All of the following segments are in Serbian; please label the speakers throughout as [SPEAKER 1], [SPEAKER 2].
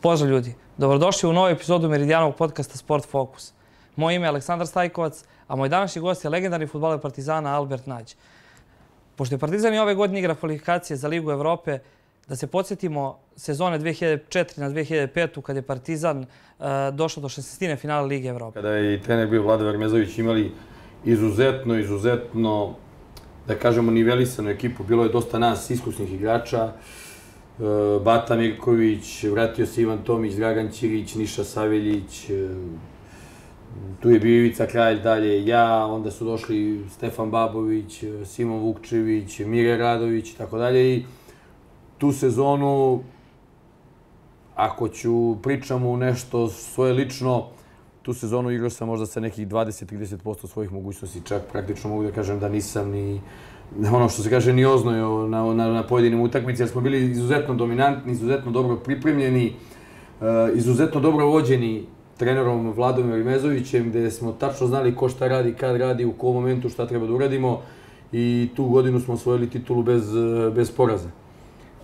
[SPEAKER 1] Pozdrav ljudi, dobrodošli u novu epizodu Meridijanovog podcasta Sport Focus. Moje ime je Aleksandar Stajkovac, a moj današnji gost je legendarni futbaler Partizana Albert Nađ. Pošto je Partizan i ove godine igra kvalifikacije za Ligu Evrope, da se podsjetimo sezone 2004 na 2005 kad je Partizan uh, došao do 16. finala Lige Evrope.
[SPEAKER 2] Kada je i trener bio Vlada Vermezović imali izuzetno, izuzetno, da kažemo, nivelisanu ekipu. Bilo je dosta nas iskusnih igrača. E, Bata Mirković, vratio se Ivan Tomić, Dragan Ćirić, Niša Saveljić, e, tu je bio Ivica Kralj dalje, ja, onda su došli Stefan Babović, Simon Vukčević, Mire Radović i tako dalje. I tu sezonu, ako ću pričamo nešto svoje lično, tu sezonu igrao sam možda sa nekih 20-30% svojih mogućnosti, čak praktično mogu da kažem da nisam ni ono što se kaže ni oznojo na, na, na pojedinim utakmici, jer smo bili izuzetno dominantni, izuzetno dobro pripremljeni, uh, izuzetno dobro vođeni trenerom Vladom Rimezovićem, gde smo tačno znali ko šta radi, kad radi, u kom momentu šta treba da uradimo i tu godinu smo osvojili titulu bez, bez poraza.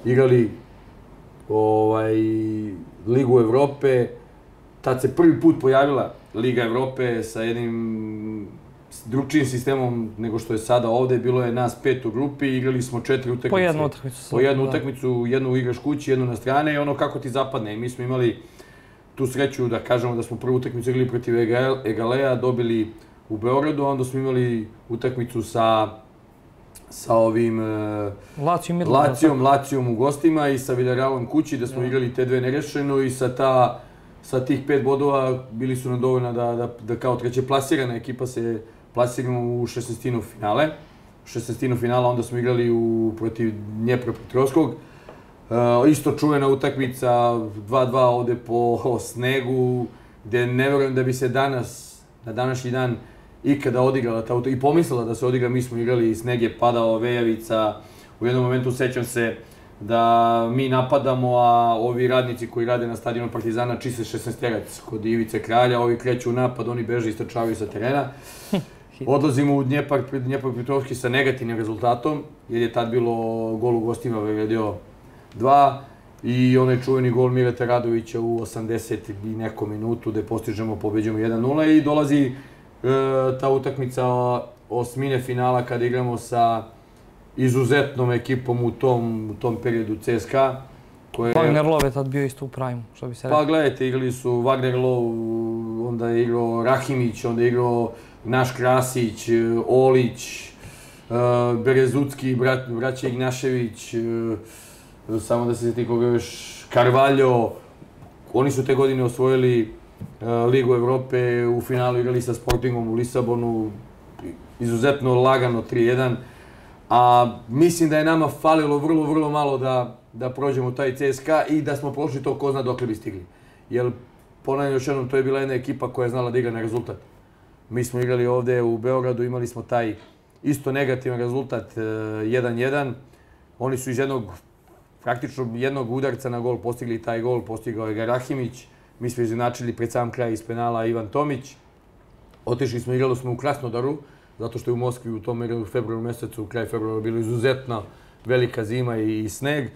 [SPEAKER 2] Igrali ovaj, Ligu Evrope, tad se prvi put pojavila Liga Evrope sa jednim drugčijim sistemom nego što je sada ovde. Bilo je nas pet u grupi, igrali smo četiri utakmice.
[SPEAKER 1] Po jednu utakmicu.
[SPEAKER 2] Po jednu da. utakmicu, jednu igraš kući, jednu na strane i ono kako ti zapadne. I mi smo imali tu sreću da kažemo da smo prvu utakmicu igrali protiv Egalea, dobili u Beogradu, onda smo imali utakmicu sa sa ovim
[SPEAKER 1] Lacijom,
[SPEAKER 2] Lacijom, Lacijom u gostima i sa Villarrealom kući, da smo ja. igrali te dve nerešeno i sa ta sa tih pet bodova bili su nam dovoljna da, da, da kao treće plasirana ekipa se plasiramo u 16. finale. 16. finala onda smo igrali u, protiv Dnjepra Petrovskog. Uh, isto čuvena utakmica 2-2 ovde po snegu, gde ne verujem da bi se danas, na današnji dan, ikada odigrala ta utakmica i pomislila da se odigra, mi smo igrali sneg je padao, vejavica, u jednom momentu sećam se da mi napadamo, a ovi radnici koji rade na stadionu Partizana čiste 16 terac kod Ivice Kralja, ovi kreću u napad, oni beže i strčavaju sa terena. Odlazimo u Dnjepar, Dnjepar Petrovski sa negativnim rezultatom, jer je tad bilo gol u gostima Vegredio 2 i onaj čuveni gol Mireta Radovića u 80 i nekom minutu gde postižemo, pobeđujemo 1-0 i dolazi e, ta utakmica osmine finala kada igramo sa izuzetnom ekipom u tom, u tom periodu CSKA.
[SPEAKER 1] Koje... Wagner Love je tad bio isto u prime, što bi se
[SPEAKER 2] rekao. Pa gledajte, igrali su Wagner Love, onda je igrao Rahimić, onda je igrao naš Krasić, Olić, uh, Berezucki, brat, braća Ignašević, uh, samo da se sjeti koga još, Carvalho, oni su te godine osvojili Ligu Evrope, u finalu igrali sa Sportingom u Lisabonu, izuzetno lagano 3-1, a mislim da je nama falilo vrlo, vrlo malo da, da prođemo taj CSKA i da smo prošli to ko zna dokle bi stigli. Jer, ponavljam još jednom, to je bila jedna ekipa koja je znala da igra na rezultat. Mi smo igrali ovde u Beogradu, imali smo taj isto negativan rezultat 1-1. E, Oni su iz jednog, praktično jednog udarca na gol postigli taj gol, postigao je Garahimić. Mi smo izinačili pred sam kraj iz penala Ivan Tomić. Otišli smo, igrali smo u Krasnodaru, zato što je u Moskvi u tom februaru mesecu, u kraju februara, bilo izuzetna velika zima i sneg.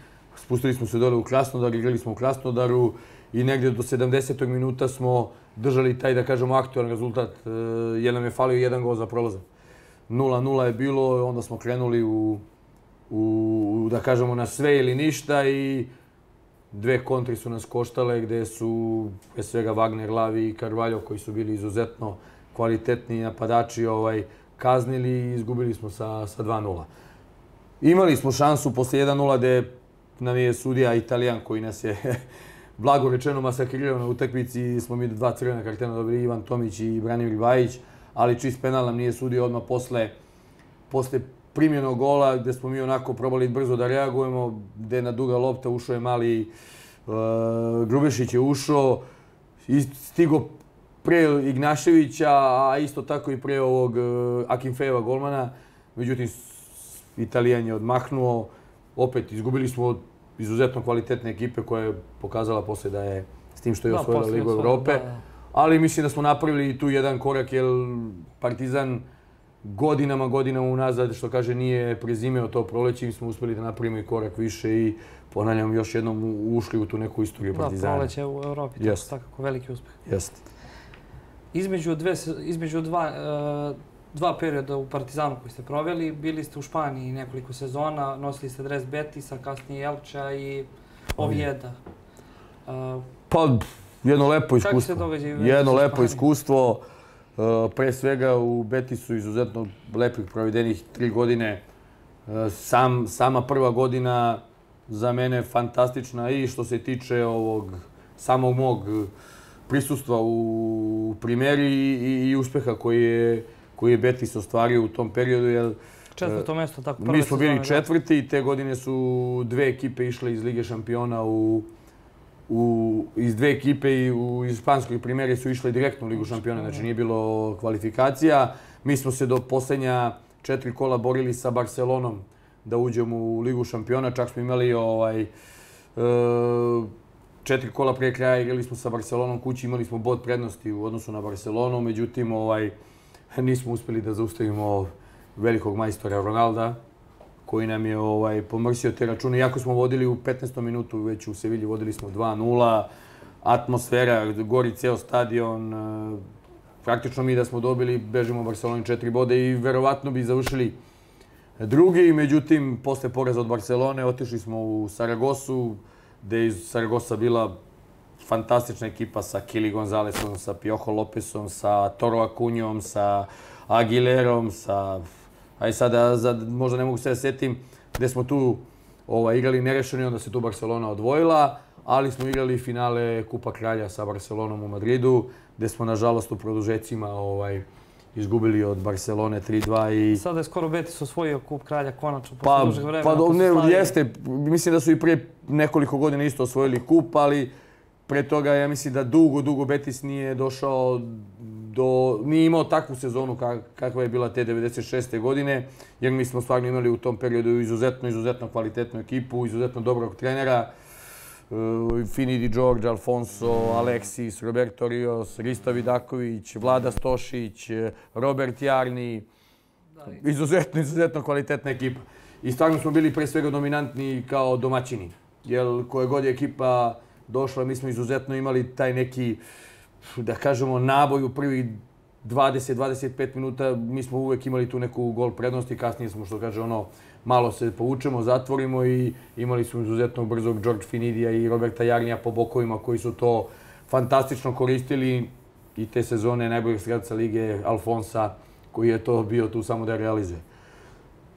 [SPEAKER 2] Spustili smo se dole u Krasnodar, igrali smo u Krasnodaru i negde do 70. minuta smo držali taj, da kažemo, aktualan rezultat, e, jer nam je falio jedan gol za prolazak. 0-0 je bilo, onda smo krenuli u, u, da kažemo, na sve ili ništa i dve kontri su nas koštale gde su, pre svega, Wagner, Lavi i Carvalho, koji su bili izuzetno kvalitetni napadači, ovaj, kaznili i izgubili smo sa, sa 2-0. Imali smo šansu posle 1-0 gde nam je sudija Italijan koji nas je blago rečeno masakrirao na utakmici. Smo mi dva crvena kartena dobili Ivan Tomić i Branimir Bajić, ali čist penal nam nije sudio odmah posle, posle primjenog gola gde smo mi onako probali brzo da reagujemo, gde na duga lopta ušao je mali uh, Grubešić je ušao i stigo pre Ignaševića, a isto tako i pre ovog uh, Akimfejeva golmana. Međutim, Italijan je odmahnuo. Opet, izgubili smo od izuzetno kvalitetne ekipe koja je pokazala posle da je s tim što je da, osvojila Ligu Evrope. Da, da. Ali mislim da smo napravili tu jedan korak, jer Partizan godinama, godinama unazad, što kaže, nije prezimeo to proleće, mi smo uspeli da napravimo i korak više i ponavljam, još jednom ušli u tu neku istoriju Partizana.
[SPEAKER 1] Da, proleće u Evropi, to je svakako veliki uspeh.
[SPEAKER 2] Jeste.
[SPEAKER 1] Između, dve, između dva, uh, dva perioda u Partizanu koji ste proveli, bili ste u Španiji nekoliko sezona, nosili ste dres Betisa, kasnije Elča i Ovijeda.
[SPEAKER 2] Uh, pa, jedno lepo iskustvo. Kako se događaju? Jedno lepo iskustvo. Uh, pre svega u Betisu izuzetno lepih provedenih tri godine. Uh, sam, sama prva godina za mene fantastična i što se tiče ovog samog mog prisustva u primeri i, i uspeha koji je, koji je Betis ostvario u tom periodu. Jer,
[SPEAKER 1] Četvrto mesto, tako
[SPEAKER 2] prve Mi smo bili četvrti i te godine su dve ekipe išle iz Lige šampiona u, u, iz dve ekipe i u iz španskoj primjeri su išle direktno u Ligu šampiona, znači nije bilo kvalifikacija. Mi smo se do poslednja četiri kola borili sa Barcelonom da uđemo u Ligu šampiona, čak smo imali ovaj, e, četiri kola prije kraja igrali smo sa Barcelonom kući, imali smo bod prednosti u odnosu na Barcelonu, međutim ovaj, nismo uspeli da zaustavimo velikog majstora Ronalda, koji nam je ovaj, pomrsio te račune. Iako smo vodili u 15. minutu, već u Sevilji vodili smo 2-0, atmosfera, gori ceo stadion, e, praktično mi da smo dobili, bežimo Barceloni četiri bode i verovatno bi završili drugi. Međutim, posle poreza od Barcelone otišli smo u Saragosu, gde je iz Saragosa bila fantastična ekipa sa Kili Gonzalesom, sa Piojo Lopesom, sa Toro Acunjom, sa Aguilerom, sa... Aj sada, za, možda ne mogu se da setim, gde smo tu ovaj, igrali nerešeni, onda se tu Barcelona odvojila, ali smo igrali finale Kupa Kralja sa Barcelonom u Madridu, gde smo, nažalost, u produžecima ovaj, izgubili od Barcelone 3-2 i...
[SPEAKER 1] Sada je skoro Betis osvojio kup kralja konačno posle pa, dužeg vremena.
[SPEAKER 2] Pa ne, jeste, mislim da su i prije nekoliko godina isto osvojili kup, ali pre toga ja mislim da dugo, dugo Betis nije došao do... nije imao takvu sezonu kakva je bila te 96. godine, jer mi smo stvarno imali u tom periodu izuzetno, izuzetno kvalitetnu ekipu, izuzetno dobrog trenera. Uh, Finidi George, Alfonso, Alexis, Roberto Rios, Risto Vidaković, Vlada Stošić, Robert Jarni. Izuzetno, izuzetno kvalitetna ekipa. I stvarno smo bili pre svega dominantni kao domaćini. Jer koje god je ekipa došla, mi smo izuzetno imali taj neki, da kažemo, naboj u prvih 20-25 minuta. Mi smo uvek imali tu neku gol prednost i kasnije smo, što kaže ono, malo se povučemo, zatvorimo i imali smo izuzetno brzog George Finidija i Roberta Jarnija po bokovima koji su to fantastično koristili i te sezone najboljeg strelca lige Alfonsa koji je to bio tu samo da realizuje.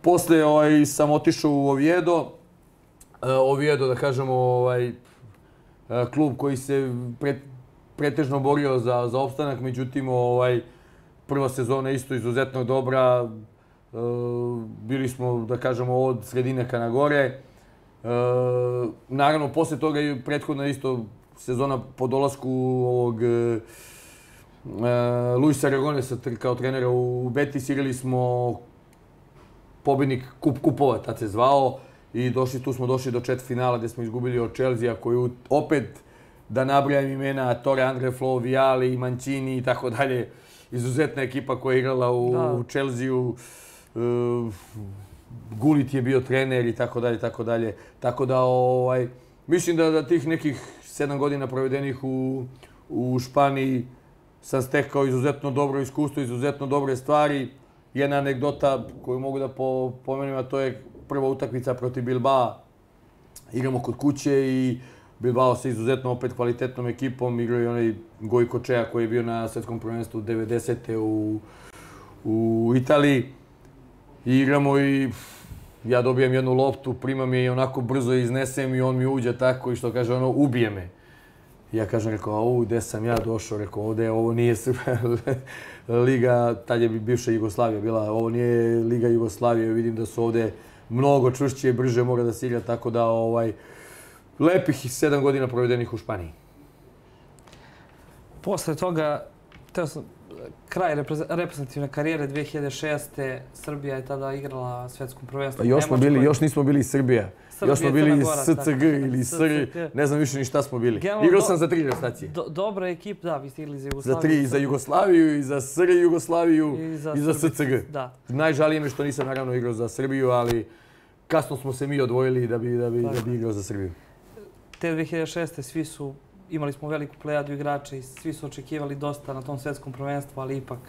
[SPEAKER 2] Posle ovaj, sam otišao u Oviedo. Uh, Oviedo, da kažemo, ovaj, klub koji se pre, pretežno borio za, za opstanak, međutim, ovaj, prva sezona isto izuzetno dobra, Eh, bili smo, da kažemo, od sredine ka na gore. Eh, naravno, posle toga i prethodna isto sezona po dolasku ovog e, Luisa Aragonesa kao trenera u Betis. Igrali smo pobednik Kup Kupova, tad se zvao, i došli, tu smo došli do četiri finala gde smo izgubili od Chelsea, koju opet, da nabrajam imena, Tore Andre Flo, Viali, Mancini i tako dalje, izuzetna ekipa koja je igrala u, da. u Chelsea-u. Uh, Gulit je bio trener i tako dalje, tako dalje. Tako da, ovaj, mislim da, da tih nekih sedam godina provedenih u, u Španiji sam stekao izuzetno dobro iskustvo, izuzetno dobre stvari. Jedna anegdota koju mogu da po, pomenem, a to je prva utakmica protiv Bilbao. Igramo kod kuće i Bilbao sa izuzetno opet kvalitetnom ekipom. Igrao i onaj Gojko Čeja koji je bio na svetskom prvenstvu 90. u, u Italiji. I igramo i ja dobijam jednu loptu, primam je i onako brzo iznesem i on mi uđe tako i što kaže ono, ubije me. Ja kažem, rekao, a u, gde sam ja došao, rekao, ovde, ovo nije Liga, tad je bivša Jugoslavija bila, ovo nije Liga Jugoslavije, vidim da su ovde mnogo čvršće, brže mora da se igra, tako da, ovaj, lepih sedam godina provedenih u Španiji.
[SPEAKER 1] Posle toga, teo sam, kraj reprezentativne karijere 2006. Srbija je tada igrala svetskom prvenstvu.
[SPEAKER 2] Pa još smo bili, još nismo bili Srbija.
[SPEAKER 1] Srbija
[SPEAKER 2] još smo bili
[SPEAKER 1] Gora,
[SPEAKER 2] SCG ili SR, ne znam više ni šta smo bili.
[SPEAKER 1] Generalno,
[SPEAKER 2] Igrao sam za tri reprezentacije.
[SPEAKER 1] Do, dobra ekip, da, vi ste igrali za Jugoslaviju.
[SPEAKER 2] Za tri, i za Jugoslaviju, i za SR Jugoslaviju,
[SPEAKER 1] i za,
[SPEAKER 2] i za SCG.
[SPEAKER 1] Da.
[SPEAKER 2] Najžalije mi što nisam naravno igrao za Srbiju, ali kasno smo se mi odvojili da bi, da bi, da bi igrao za Srbiju.
[SPEAKER 1] Te 2006. svi su, imali smo veliku plejadu igrača i svi su očekivali dosta na tom svetskom prvenstvu, ali ipak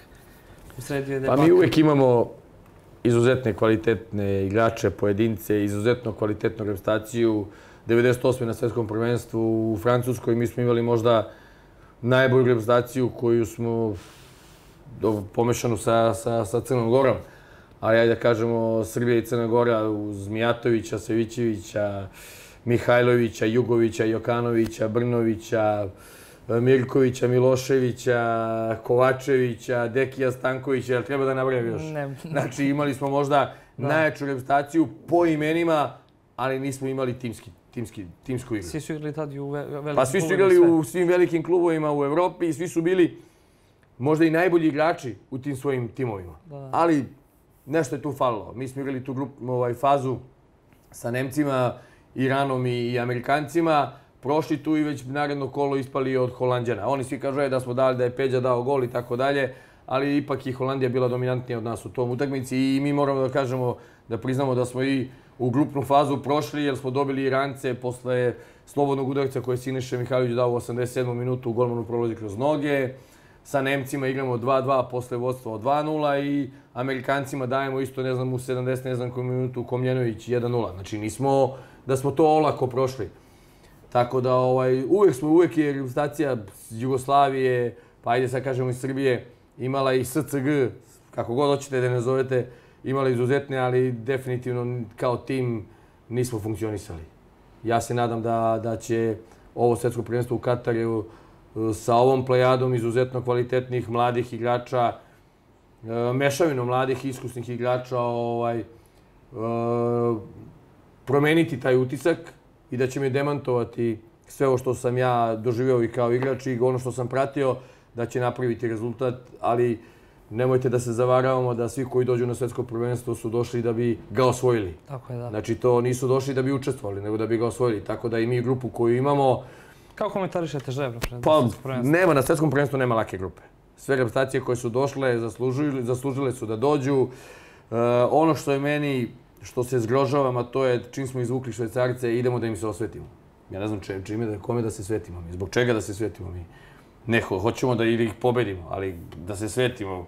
[SPEAKER 1] u sredju je
[SPEAKER 2] Pa mi uvek imamo izuzetne kvalitetne igrače, pojedince, izuzetno kvalitetnu reprezentaciju. 98. na svetskom prvenstvu u Francuskoj mi smo imali možda najbolju reprezentaciju koju smo pomešanu sa, sa, sa Crnom Gorom. Ali ajde da kažemo Srbija i Crna Gora uz Mijatovića, Savićevića, Mihajlovića, Jugovića, Jokanovića, Brnovića, Mirkovića, Miloševića, Kovačevića, Dekija Stankovića, jel treba da nabrajam još?
[SPEAKER 1] Ne.
[SPEAKER 2] Znači imali smo možda da. najjaču reprezentaciju po imenima, ali nismo imali timski, timski, timsku igru.
[SPEAKER 1] Svi su igrali tad i u velikim
[SPEAKER 2] Pa svi su igrali u svim velikim klubovima u Evropi i svi su bili možda i najbolji igrači u tim svojim timovima.
[SPEAKER 1] Da.
[SPEAKER 2] Ali nešto je tu falilo. Mi smo igrali tu grupu, ovaj, fazu sa Nemcima, Iranom i Amerikancima, prošli tu i već naredno kolo ispali od Holandjana. Oni svi kažu da smo dali da je Peđa dao gol i tako dalje, ali ipak i Holandija bila dominantnija od nas u tom utakmici i mi moramo da kažemo, da priznamo da smo i u grupnu fazu prošli jer smo dobili Irance posle slobodnog udarca koje je Siniša Mihajlović dao u 87. minutu golmanu prolazi kroz noge. Sa Nemcima igramo 2-2 posle vodstva od 2-0 i Amerikancima dajemo isto, ne znam, u 70, ne znam koju minutu Komljenović 1-0. Znači nismo da smo to olako prošli. Tako da ovaj, uvek smo, uvek je reprezentacija Jugoslavije, pa ajde sad kažemo i Srbije, imala i SCG, kako god hoćete da ne zovete, imala izuzetne, ali definitivno kao tim nismo funkcionisali. Ja se nadam da, da će ovo svetsko prvenstvo u Kataru sa ovom plejadom izuzetno kvalitetnih mladih igrača, mešavino mladih iskusnih igrača, ovaj, promeniti taj utisak i da će me demantovati sve ovo što sam ja doživeo i kao igrač i ono što sam pratio, da će napraviti rezultat, ali nemojte da se zavaravamo da svi koji dođu na svetsko prvenstvo su došli da bi ga osvojili.
[SPEAKER 1] Tako je, da.
[SPEAKER 2] Znači, to nisu došli da bi učestvovali, nego da bi ga osvojili. Tako da i mi grupu koju imamo...
[SPEAKER 1] Kako komentarišete pred
[SPEAKER 2] pa, nema, na svetskom prvenstvu nema lake grupe. Sve reprezentacije koje su došle zaslužile, zaslužile su da dođu. Uh, ono što je meni što se zgrožavam, a to je čim smo izvukli švajcarce, idemo da im se osvetimo. Ja ne znam če, čime da, kome da se svetimo mi, zbog čega da se svetimo mi. Ne, hoćemo da ili ih pobedimo, ali da se svetimo,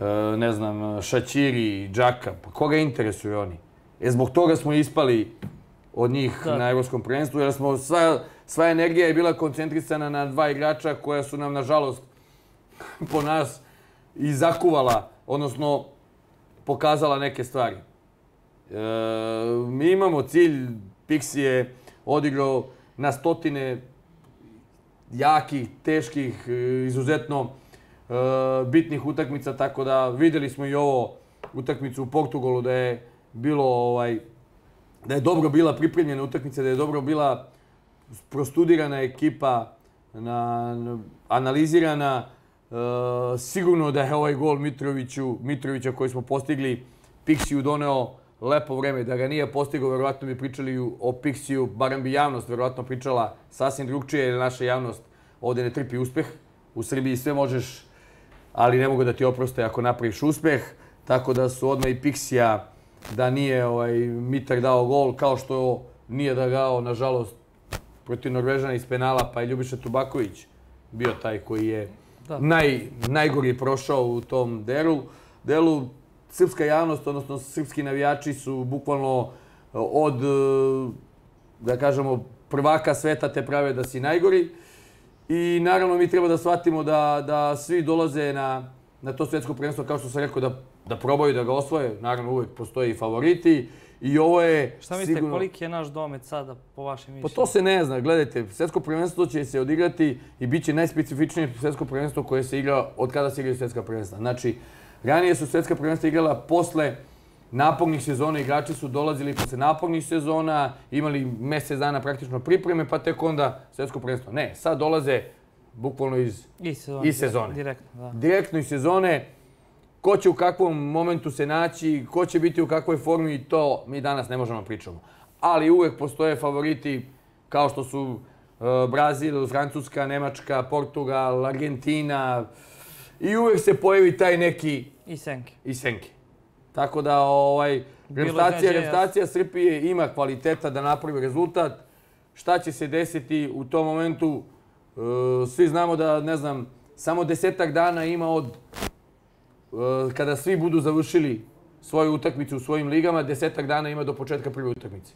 [SPEAKER 2] e, ne znam, Šaćiri, Džaka, pa koga interesuju oni? E, zbog toga smo ispali od njih da. na evropskom prvenstvu, jer smo sva, sva energija je bila koncentrisana na dva igrača koja su nam, nažalost, po nas i zakuvala, odnosno pokazala neke stvari. E, mi imamo cilj, Pixi je odigrao na stotine jakih, teških, e, izuzetno e, bitnih utakmica, tako da videli smo i ovo utakmicu u Portugalu da je bilo ovaj da je dobro bila pripremljena utakmica, da je dobro bila prostudirana ekipa, na, na analizirana. E, sigurno da je ovaj gol Mitroviću, Mitrovića koji smo postigli Pixiju doneo lepo vreme. Da ga nije postigao, verovatno bi pričali o Pixiju, barem bi javnost verovatno pričala sasvim drugčije, jer naša javnost ovde ne trpi uspeh. U Srbiji sve možeš, ali ne mogu da ti oproste ako napraviš uspeh. Tako da su odmah i Pixija da nije ovaj, Mitar dao gol, kao što nije da dao, nažalost, protiv Norvežana iz penala, pa je Ljubiša Tubaković bio taj koji je da. naj, najgori prošao u tom delu. delu srpska javnost, odnosno srpski navijači su bukvalno e, od, e, da kažemo, prvaka sveta te prave da si najgori. I naravno mi treba da shvatimo da, da svi dolaze na, na to svetsko prvenstvo, kao što sam rekao, da, da probaju da ga osvoje. Naravno uvek postoje i favoriti. I ovo je
[SPEAKER 1] Šta mislite, sigurno... koliki je naš domet sada, po vašem mišljenju?
[SPEAKER 2] Pa to se ne zna. Gledajte, svetsko prvenstvo će se odigrati i bit će najspecifičnije svetsko prvenstvo koje se igra od kada se igraju svetska prvenstva. Znači, Ranije su svetska prvenstva igrala posle napornih sezona, igrači su dolazili posle napornih sezona, imali mesec dana praktično pripreme, pa tek onda svetsko prvenstvo. Ne, sad dolaze bukvalno iz,
[SPEAKER 1] I sezone.
[SPEAKER 2] iz sezone.
[SPEAKER 1] Direktno, da.
[SPEAKER 2] Direktno iz sezone, ko će u kakvom momentu se naći, ko će biti u kakvoj formi, to mi danas ne možemo pričamo. Ali uvek postoje favoriti kao što su e, Brazil, Francuska, Nemačka, Portugal, Argentina i uvek se pojavi taj neki
[SPEAKER 1] I senke.
[SPEAKER 2] i senke. Tako da, ovaj, reprezentacija, reprezentacija Srbije ima kvaliteta da napravi rezultat. Šta će se desiti u tom momentu? E, svi znamo da, ne znam, samo desetak dana ima od e, kada svi budu završili svoju utakmicu u svojim ligama, desetak dana ima do početka prve utakmice.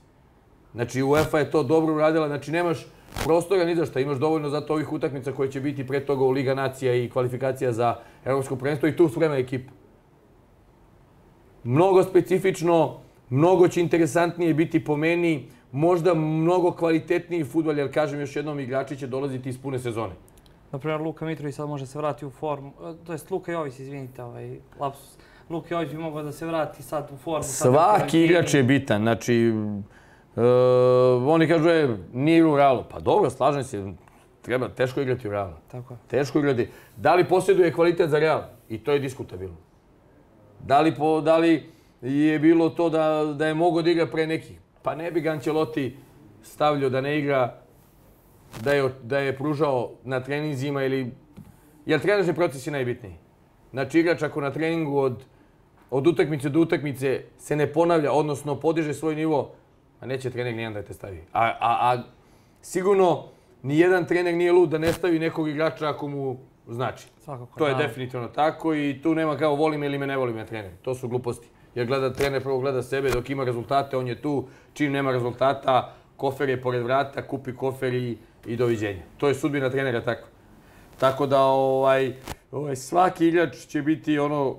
[SPEAKER 2] Znači, UEFA je to dobro uradila, znači nemaš prostora ni za šta, imaš dovoljno za to ovih utakmica koje će biti pre toga u Liga nacija i kvalifikacija za Evropsko prvenstvo i tu sprema ekipa mnogo specifično, mnogo će interesantnije biti po meni, možda mnogo kvalitetniji futbol, jer kažem još jednom, igrači će dolaziti iz pune sezone.
[SPEAKER 1] Naprimjer, Luka Mitrović sad može se vrati u formu. To jest Luka Jović, izvinite, ovaj, lapsus. Luka Jović bi mogao da se vrati sad u formu.
[SPEAKER 2] Svaki igrač je bitan, znači, e, oni kažu, e, nije u Realu. Pa dobro, slažem se, treba, teško igrati u Realu.
[SPEAKER 1] Tako.
[SPEAKER 2] Teško igrati. Da li posjeduje kvalitet za Real? I to je diskutabilno. Da li, po, da li je bilo to da, da je mogao da igra pre nekih? Pa ne bi ga Ancelotti stavljao da ne igra, da je, da je pružao na treninzima ili... Jer trenažni proces je najbitniji. Znači igrač ako na treningu od, od utakmice do utakmice se ne ponavlja, odnosno podiže svoj nivo, a neće trener nijedan da te stavi. A, a, a sigurno nijedan trener nije lud da ne stavi nekog igrača ako mu znači.
[SPEAKER 1] Svakako.
[SPEAKER 2] To je
[SPEAKER 1] da.
[SPEAKER 2] definitivno tako i tu nema kao volim ili me ne volim ja trener. To su gluposti. Jer gleda trener prvo gleda sebe, dok ima rezultate on je tu, čim nema rezultata, kofer je pored vrata, kupi kofer i, i doviđenja. To je sudbina trenera tako. Tako da ovaj, ovaj, svaki igrač će biti ono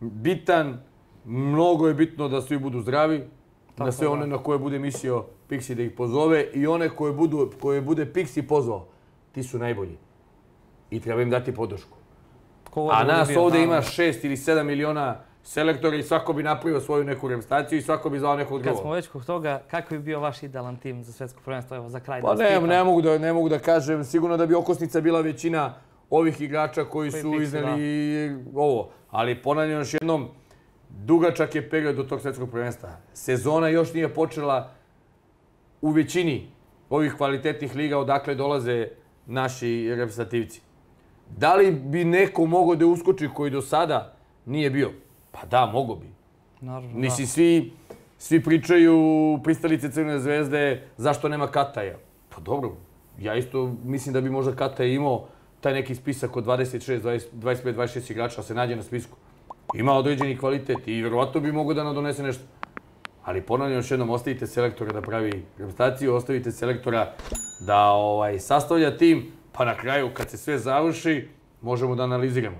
[SPEAKER 2] bitan, mnogo je bitno da svi budu zdravi,
[SPEAKER 1] Tako
[SPEAKER 2] na sve
[SPEAKER 1] je,
[SPEAKER 2] one
[SPEAKER 1] da.
[SPEAKER 2] na koje bude mislio Pixi da ih pozove i one koje, budu, koje bude Pixi pozvao, ti su najbolji. I treba im dati podršku. A
[SPEAKER 1] bude
[SPEAKER 2] nas
[SPEAKER 1] bio,
[SPEAKER 2] ovde ima 6 ili 7 miliona selektora i svako bi napravio svoju neku reprezentaciju i svako bi zvao nekog
[SPEAKER 1] Kad smo
[SPEAKER 2] drugog.
[SPEAKER 1] već kod toga, kakav bi bio vaš idealan tim za svetsko prvenstvo? Evo, za kraj
[SPEAKER 2] Pa
[SPEAKER 1] da
[SPEAKER 2] ne, ne, mogu da, ne mogu da kažem, sigurno da bi okosnica bila većina ovih igrača koji
[SPEAKER 1] Koji
[SPEAKER 2] su izneli ovo. Ali ponavljam još jednom, dugačak je period do tog svetskog prvenstva. Sezona još nije počela u većini ovih kvalitetnih liga odakle dolaze naši reprezentativci. Da li bi neko mogao da uskoči koji do sada nije bio? Pa da, mogo bi.
[SPEAKER 1] Naravno,
[SPEAKER 2] Mislim, svi, svi pričaju pristalice Crvene zvezde, zašto nema Kataja? Pa dobro, ja isto mislim da bi možda Kataj imao taj neki spisak od 26, 20, 25, 26 igrača da se nađe na spisku. Ima određeni kvalitet i vjerovatno bi mogao da nam donese nešto. Ali ponavljam još jednom, ostavite selektora da pravi reprezentaciju, ostavite selektora da ovaj, sastavlja tim, pa na kraju kad se sve završi, možemo da analiziramo.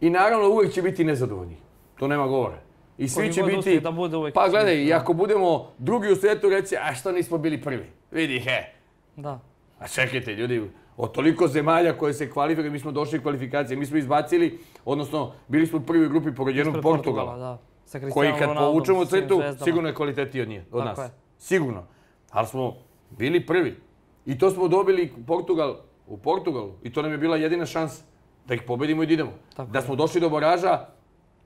[SPEAKER 2] I naravno uvek će biti nezadovoljni. To nema govora. I svi će biti...
[SPEAKER 1] da bude uvek
[SPEAKER 2] pa gledaj, i ako budemo drugi u svijetu reći, a što nismo bili prvi? Vidi, he.
[SPEAKER 1] Da.
[SPEAKER 2] A čekajte, ljudi, od toliko zemalja koje se kvalifikuju, mi smo došli kvalifikacije, mi smo izbacili, odnosno bili smo u grupi pored jednog
[SPEAKER 1] Ispred
[SPEAKER 2] Portugala
[SPEAKER 1] da. Sa
[SPEAKER 2] koji kad
[SPEAKER 1] Ronaldom,
[SPEAKER 2] povučemo crtu,
[SPEAKER 1] zvezdama.
[SPEAKER 2] sigurno je kvalitetniji od, nje, od
[SPEAKER 1] Tako
[SPEAKER 2] nas.
[SPEAKER 1] je.
[SPEAKER 2] Sigurno. Ali smo bili prvi. I to smo dobili Portugal u Portugalu. I to nam je bila jedina šansa da ih pobedimo i da idemo.
[SPEAKER 1] Tako
[SPEAKER 2] da
[SPEAKER 1] je.
[SPEAKER 2] smo došli do baraža,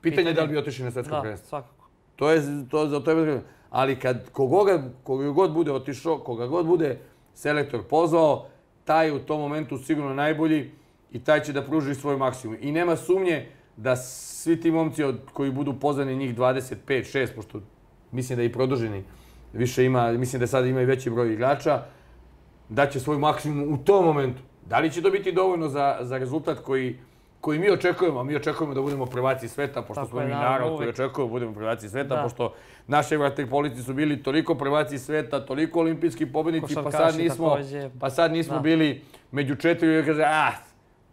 [SPEAKER 2] pitanje, je da li bi otišli na svetsko
[SPEAKER 1] Da,
[SPEAKER 2] prvenstvo.
[SPEAKER 1] svakako.
[SPEAKER 2] To je, to, za to je Ali kad kogoga, koga god bude otišao, koga god bude selektor pozvao, taj u tom momentu sigurno najbolji i taj će da pruži svoj maksimum. I nema sumnje da svi ti momci od, koji budu pozvani njih 25, 6, pošto mislim da je i produženi više ima, mislim da sada ima i veći broj igrača, da će svoj maksimum u tom momentu. Da li će to biti dovoljno za, za rezultat koji, koji mi očekujemo, a mi očekujemo da budemo prvaci sveta, pošto
[SPEAKER 1] Tako
[SPEAKER 2] smo mi narod koji
[SPEAKER 1] uvek.
[SPEAKER 2] očekuje da budemo prvaci sveta,
[SPEAKER 1] Da.
[SPEAKER 2] pošto naši vaterpolici su bili toliko prvaci sveta, toliko olimpijski pobednici, pa sad nismo,
[SPEAKER 1] takođe.
[SPEAKER 2] pa sad nismo
[SPEAKER 1] Da.
[SPEAKER 2] bili među četiri i kaže, ah,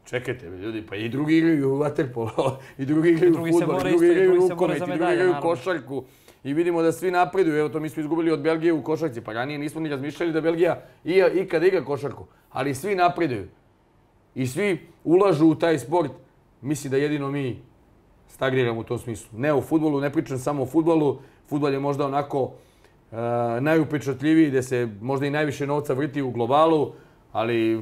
[SPEAKER 2] čekajte ljudi, pa i drugi igraju u vaterpolo, i drugi igraju fudbal, i drugi
[SPEAKER 1] i
[SPEAKER 2] igraju rukomet, i drugi igraju košarku. I vidimo da svi napreduju. Evo to mi smo izgubili od Belgije u košarci. Pa ranije nismo ni razmišljali da Belgija i, ikad igra košarku. Ali svi napreduju. I svi ulažu u taj sport. Mislim da jedino mi stagniramo u tom smislu. Ne u futbolu, ne pričam samo o futbolu. Futbol je možda onako uh, najupečatljiviji, gde se možda i najviše novca vrti u globalu, ali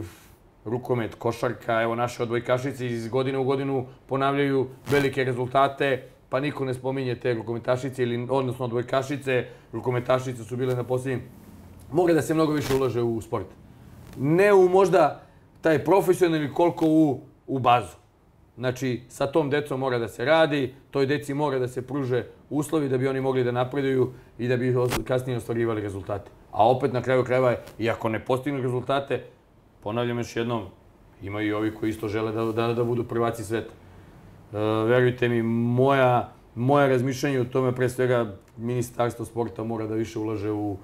[SPEAKER 2] rukomet, košarka, evo naše odbojkašice iz godine u godinu ponavljaju velike rezultate, pa niko ne spominje te rukometašice ili odnosno odbojkašice, rukometašice su bile na posljednjim. Mora da se mnogo više ulaže u sport. Ne u možda taj profesionalni koliko u, u bazu. Znači, sa tom decom mora da se radi, toj deci mora da se pruže uslovi da bi oni mogli da napreduju i da bi kasnije ostvarivali rezultate. A opet na kraju krajeva, i ako ne postignu rezultate, ponavljam još jednom, imaju i ovi koji isto žele da, da, da budu prvaci sveta. E, verujte mi, moja, moja razmišljanje o tome, pre svega, ministarstvo sporta mora da više ulaže u,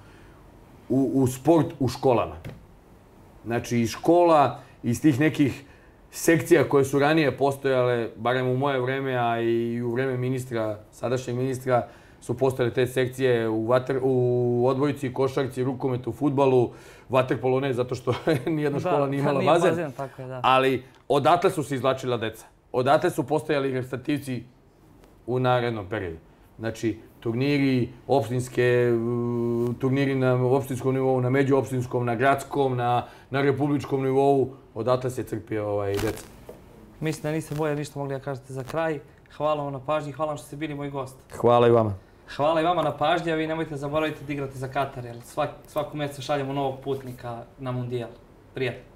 [SPEAKER 2] u, u sport u školama. Znači, iz škola, iz tih nekih sekcija koje su ranije postojale, barem u moje vreme, a i u vreme ministra, sadašnjeg ministra, su postojale te sekcije u, vater, u odbojici, košarci, rukometu, futbalu, vaterpolo ne, zato što nijedna da, škola nije imala nije bazen. bazen tako je, da. Ali odatle su se izlačila deca. Odatle su postojali reprezentativci u narednom periodu. Znači, turniri opštinske, turniri na opštinskom nivou, na međuopštinskom, na gradskom, na, na republičkom nivou, odatle se crpi ovaj, deca.
[SPEAKER 1] Mislim da niste bolje ništa mogli da kažete za kraj. Hvala vam na pažnji, hvala vam što ste bili moj gost.
[SPEAKER 2] Hvala i vama.
[SPEAKER 1] Hvala i vama na pažnji, a vi nemojte zaboraviti da igrate za Katar, jer svak, svaku mesecu šaljemo novog putnika na mundijal. Prijatno.